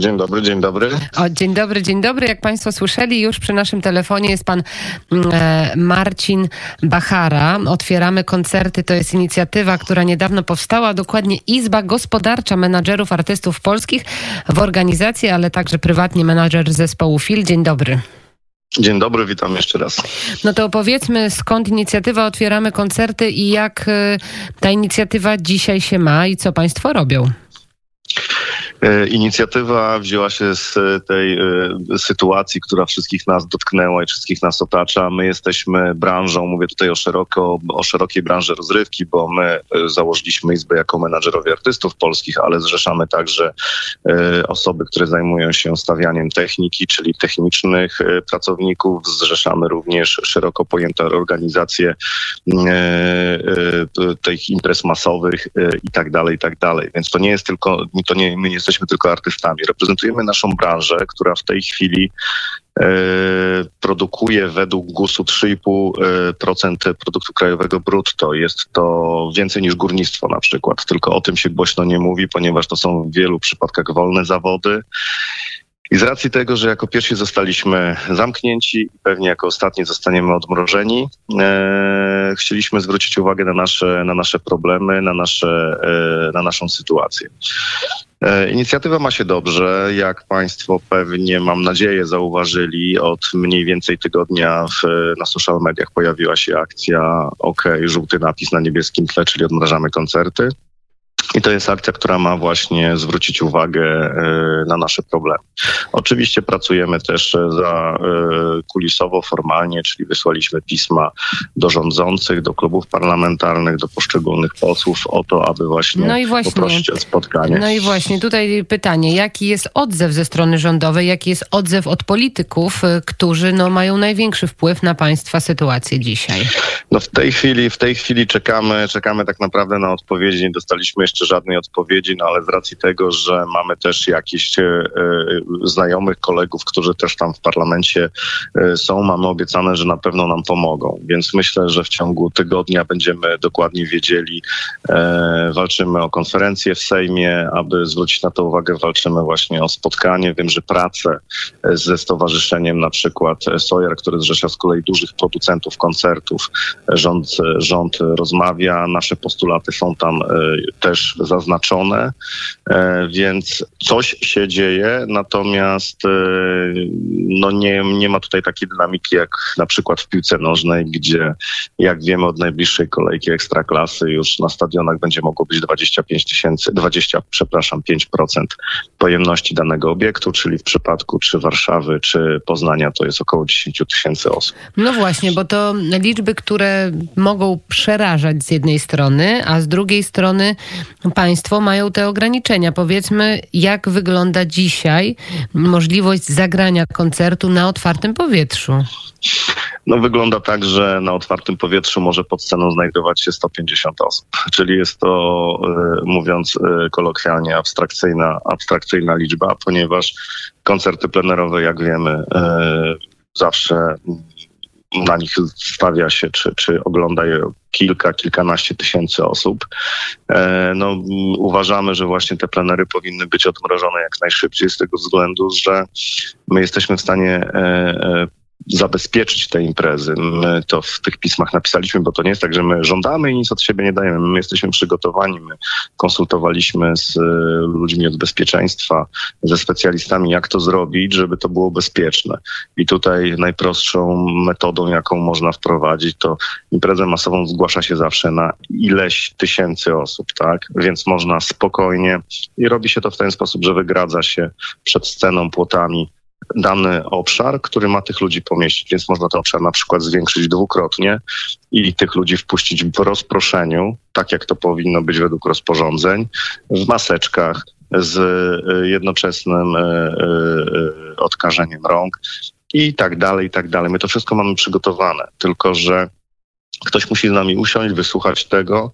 Dzień dobry, dzień dobry. O, dzień dobry, dzień dobry. Jak Państwo słyszeli, już przy naszym telefonie jest Pan mm, e, Marcin Bachara. Otwieramy koncerty. To jest inicjatywa, która niedawno powstała. Dokładnie Izba Gospodarcza Menadżerów Artystów Polskich w organizacji, ale także prywatnie menadżer zespołu FIL. Dzień dobry. Dzień dobry, witam jeszcze raz. No to opowiedzmy, skąd inicjatywa Otwieramy koncerty i jak e, ta inicjatywa dzisiaj się ma i co Państwo robią? E, inicjatywa wzięła się z tej e, sytuacji, która wszystkich nas dotknęła i wszystkich nas otacza. My jesteśmy branżą, mówię tutaj o, szeroko, o szerokiej branży rozrywki, bo my e, założyliśmy Izbę jako menadżerowie artystów polskich, ale zrzeszamy także osoby, które zajmują się stawianiem techniki, czyli technicznych pracowników. Zrzeszamy również szeroko pojęte organizacje tych imprez masowych i tak dalej, i tak dalej. Więc to nie jest tylko, to nie, my nie jesteśmy jesteśmy tylko artystami. Reprezentujemy naszą branżę, która w tej chwili e, produkuje według GUS-u 3,5% produktu krajowego brutto. Jest to więcej niż górnictwo na przykład. Tylko o tym się głośno nie mówi, ponieważ to są w wielu przypadkach wolne zawody. I z racji tego, że jako pierwsi zostaliśmy zamknięci i pewnie jako ostatni zostaniemy odmrożeni, e, chcieliśmy zwrócić uwagę na nasze, na nasze problemy, na, nasze, e, na naszą sytuację. E, inicjatywa ma się dobrze. Jak Państwo pewnie, mam nadzieję, zauważyli, od mniej więcej tygodnia w, na social mediach pojawiła się akcja OK, żółty napis na niebieskim tle, czyli odmrażamy koncerty. I to jest akcja, która ma właśnie zwrócić uwagę e, na nasze problemy. Oczywiście pracujemy też za e, kulisowo, formalnie, czyli wysłaliśmy pisma do rządzących, do klubów parlamentarnych, do poszczególnych posłów o to, aby właśnie, no i właśnie poprosić o spotkanie. No i właśnie tutaj pytanie, jaki jest odzew ze strony rządowej, jaki jest odzew od polityków, e, którzy no, mają największy wpływ na państwa sytuację dzisiaj? No w tej chwili, w tej chwili czekamy, czekamy tak naprawdę na odpowiedzi. Nie dostaliśmy jeszcze jeszcze żadnej odpowiedzi, no ale z racji tego, że mamy też jakichś e, e, znajomych kolegów, którzy też tam w parlamencie e, są, mamy obiecane, że na pewno nam pomogą. Więc myślę, że w ciągu tygodnia będziemy dokładnie wiedzieli. Walczymy o konferencję w Sejmie, aby zwrócić na to uwagę, walczymy właśnie o spotkanie. Wiem, że pracę ze stowarzyszeniem na przykład Sojar, który zrzesza z kolei dużych producentów koncertów. Rząd, rząd rozmawia, nasze postulaty są tam też zaznaczone, e, więc coś się dzieje, natomiast e, no nie, nie ma tutaj takiej dynamiki jak na przykład w piłce nożnej, gdzie jak wiemy od najbliższej kolejki ekstraklasy już na stadionach będzie mogło być 25 tysięcy, 20, przepraszam, 5% pojemności danego obiektu, czyli w przypadku czy Warszawy, czy Poznania to jest około 10 tysięcy osób. No właśnie, bo to liczby, które mogą przerażać z jednej strony, a z drugiej strony państwo mają te ograniczenia. Powiedzmy, jak wygląda dzisiaj możliwość zagrania koncertu na otwartym powietrzu? No wygląda tak, że na otwartym powietrzu może pod sceną znajdować się 150 osób, czyli jest to, e, mówiąc e, kolokwialnie, abstrakcyjna, abstrakcyjna liczba, ponieważ koncerty plenerowe, jak wiemy, e, zawsze na nich stawia się, czy, czy ogląda je kilka, kilkanaście tysięcy osób. E, no, uważamy, że właśnie te plenery powinny być odmrożone jak najszybciej z tego względu, że my jesteśmy w stanie e, e, zabezpieczyć te imprezy. My to w tych pismach napisaliśmy, bo to nie jest tak, że my żądamy i nic od siebie nie dajemy. My jesteśmy przygotowani, my konsultowaliśmy z e, ludźmi od bezpieczeństwa, ze specjalistami, jak to zrobić, żeby to było bezpieczne. I tutaj najprostszą metodą, jaką można wprowadzić, to imprezę masową zgłasza się zawsze na ileś tysięcy osób, tak? Więc można spokojnie i robi się to w ten sposób, że wygradza się przed sceną płotami dany obszar, który ma tych ludzi pomieścić, więc można ten obszar na przykład zwiększyć dwukrotnie i tych ludzi wpuścić w rozproszeniu, tak jak to powinno być według rozporządzeń, w maseczkach, z e, jednoczesnym e, e, odkażeniem rąk i tak dalej, i tak dalej. My to wszystko mamy przygotowane, tylko że ktoś musi z nami usiąść, wysłuchać tego,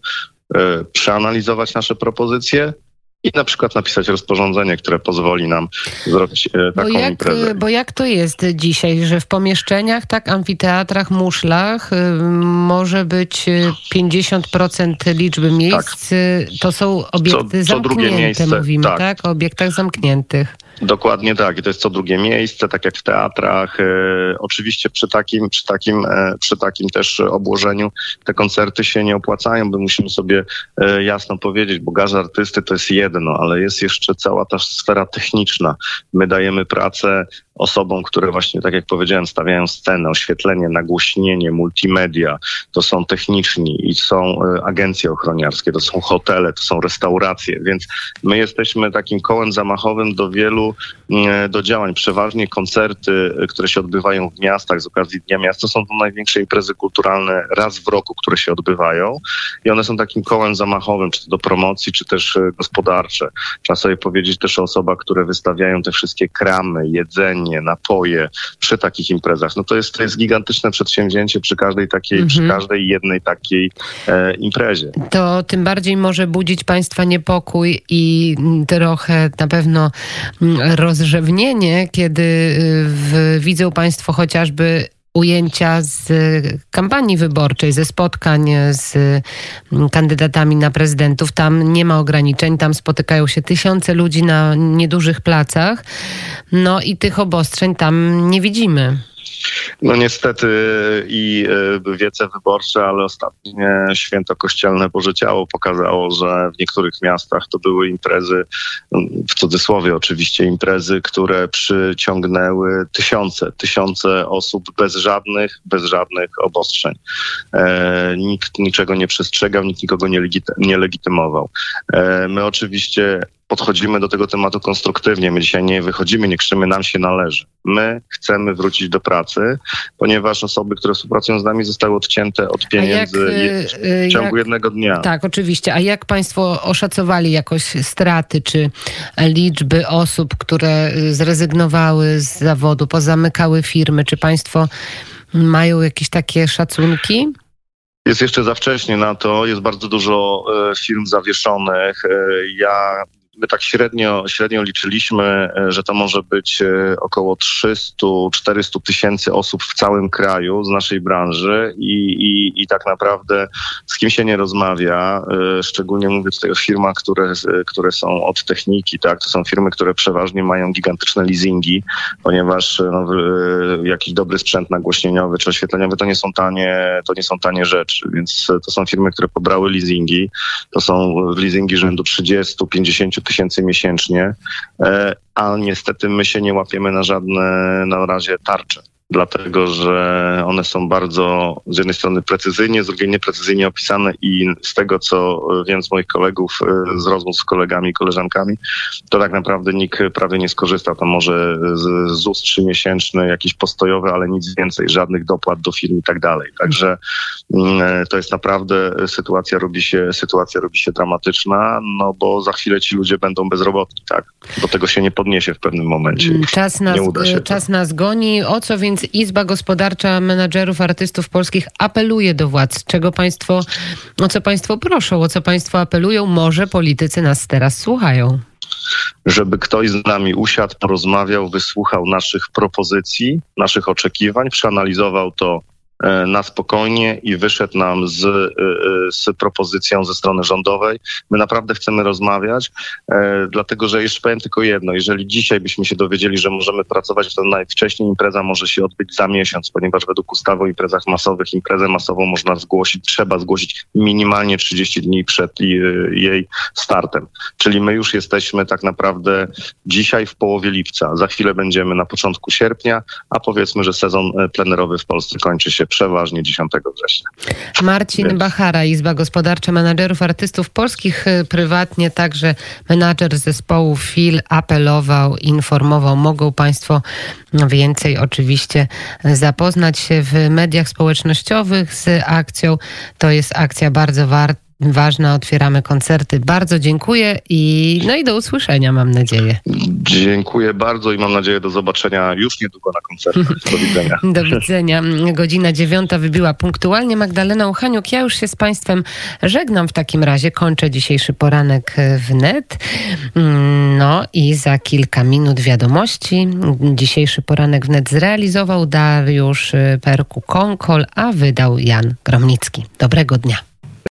przeanalizować nasze propozycje i na przykład napisać rozporządzenie, które pozwoli nam zrobić e, taką bo jak, imprezę. Bo jak to jest dzisiaj, że w pomieszczeniach, tak, amfiteatrach, muszlach y, może być 50% liczby miejsc, tak. to są obiekty co, co zamknięte, miejsce, mówimy, tak. tak, o obiektach zamkniętych. Dokładnie tak. I to jest co drugie miejsce, tak jak w teatrach. E, oczywiście przy takim, przy, takim, e, przy takim też obłożeniu te koncerty się nie opłacają, bo musimy sobie e, jasno powiedzieć, bo garz artysty to jest jedno, ale jest jeszcze cała ta sfera techniczna. My dajemy pracę osobom, które właśnie, tak jak powiedziałem, stawiają scenę, oświetlenie, nagłośnienie, multimedia. To są techniczni i są e, agencje ochroniarskie, to są hotele, to są restauracje, więc my jesteśmy takim kołem zamachowym do wielu mm, do działań. Przeważnie koncerty, e, które się odbywają w miastach z okazji Dnia Miasta są to największe imprezy kulturalne raz w roku, które się odbywają i one są takim kołem zamachowym, czy to do promocji, czy też e, gospodarcze. Trzeba sobie powiedzieć też o osobach, które wystawiają te wszystkie kramy, jedzenie, jedzenie, napoje przy takich imprezach. No to jest, to jest gigantyczne przedsięwzięcie przy każdej takiej, mhm. przy każdej jednej takiej e, imprezie. To tym bardziej może budzić Państwa niepokój i trochę na pewno rozrzewnienie, kiedy y, w, widzą Państwo chociażby ujęcia z kampanii wyborczej, ze spotkań z kandydatami na prezydentów. Tam nie ma ograniczeń, tam spotykają się tysiące ludzi na niedużych placach. No i tych obostrzeń tam nie widzimy. No niestety i e, wiece wyborcze, ale ostatnie święto kościelne Boże Ciało pokazało, że w niektórych miastach to były imprezy, w cudzysłowie oczywiście imprezy, które przyciągnęły tysiące, tysiące osób bez żadnych, bez żadnych obostrzeń. E, nikt niczego nie przestrzegał, nikt nikogo nie, legity, nie legitymował. E, my oczywiście podchodzimy do tego tematu konstruktywnie. My dzisiaj nie wychodzimy, nie krzymy, nam się należy. My chcemy wrócić do pracy, ponieważ osoby, które współpracują z nami, zostały odcięte od pieniędzy jak, w ciągu jak, jednego dnia. Tak, oczywiście. A jak Państwo oszacowali jakoś straty czy liczby osób, które zrezygnowały z zawodu, pozamykały firmy? Czy Państwo mają jakieś takie szacunki? Jest jeszcze za wcześnie na to, jest bardzo dużo e, firm zawieszonych. E, ja my tak średnio, średnio liczyliśmy, e, że to może być e, około 300-400 tysięcy osób w całym kraju z naszej branży i, i, i tak naprawdę z kim się nie rozmawia, e, szczególnie mówię tutaj o firmach, które, które są od techniki, tak, to są firmy, które przeważnie mają gigantyczne leasingi, ponieważ no, jakiś dobry sprzęt nagłośnieniowy czy oświetleniowy to nie są tanie, to nie są tanie rzeczy, więc to są firmy, które pobrały leasingi, to są leasingi rzędu 30-50 tysięcy miesięcznie, e, a niestety my się nie łapiemy na żadne na razie tarcze dlatego że one są bardzo z jednej strony precyzyjnie, z drugiej nieprecyzyjnie opisane i z tego, co wiem z moich kolegów, e, z rozmów z kolegami i koleżankami, to tak naprawdę nikt prawie nie skorzysta. To może ZUS trzymiesięczny, jakiś postojowy, ale nic więcej, żadnych dopłat do firm i tak dalej. Także mm, e, to jest naprawdę sytuacja robi się, sytuacja robi się dramatyczna, no bo za chwilę ci ludzie będą bezrobotni, tak? Do tego się nie podniesie w pewnym momencie. Czas nas, czas nas goni. O co więc więc Izba Gospodarcza Menadżerów Artystów Polskich apeluje do władz. Czego państwo, o co państwo proszą, o co państwo apelują? Może politycy nas teraz słuchają żeby ktoś z nami usiadł, porozmawiał, wysłuchał naszych propozycji, naszych oczekiwań, przeanalizował to na spokojnie i wyszedł nam z, e, e, z propozycją ze strony rządowej. My naprawdę chcemy rozmawiać, dlatego że jeszcze powiem tylko jedno. Jeżeli dzisiaj byśmy się dowiedzieli, że możemy pracować, to najwcześniej impreza może się odbyć za miesiąc, ponieważ według ustawy o imprezach masowych imprezę masową można zgłosić, trzeba zgłosić minimalnie 30 dni przed jej startem. Czyli my już jesteśmy tak naprawdę dzisiaj w połowie lipca. Za chwilę będziemy na początku sierpnia, a powiedzmy, że sezon plenerowy w Polsce kończy się przeważnie 10 września. Marcin Więc... Bachara, Izba Gospodarcza Menadżerów Artystów Polskich, y, prywatnie także menadżer zespołu FIL apelował, informował. Mogą Państwo więcej oczywiście zapoznać się w mediach społecznościowych z akcją. To jest akcja bardzo warta ważna, otwieramy koncerty. Bardzo dziękuję i no i do usłyszenia, mam nadzieję. Dziękuję bardzo i mam nadzieję do zobaczenia już niedługo na koncertach. Do widzenia. do widzenia. Godzina dziewiąta wybiła punktualnie. Magdalena Uchaniuk, ja już się z Państwem żegnam w takim razie. Kończę dzisiejszy poranek w net. No i za kilka minut wiadomości. Dzisiejszy poranek w net zrealizował Dariusz Perku-Konkol, a wydał Jan Gromnicki. Dobrego dnia.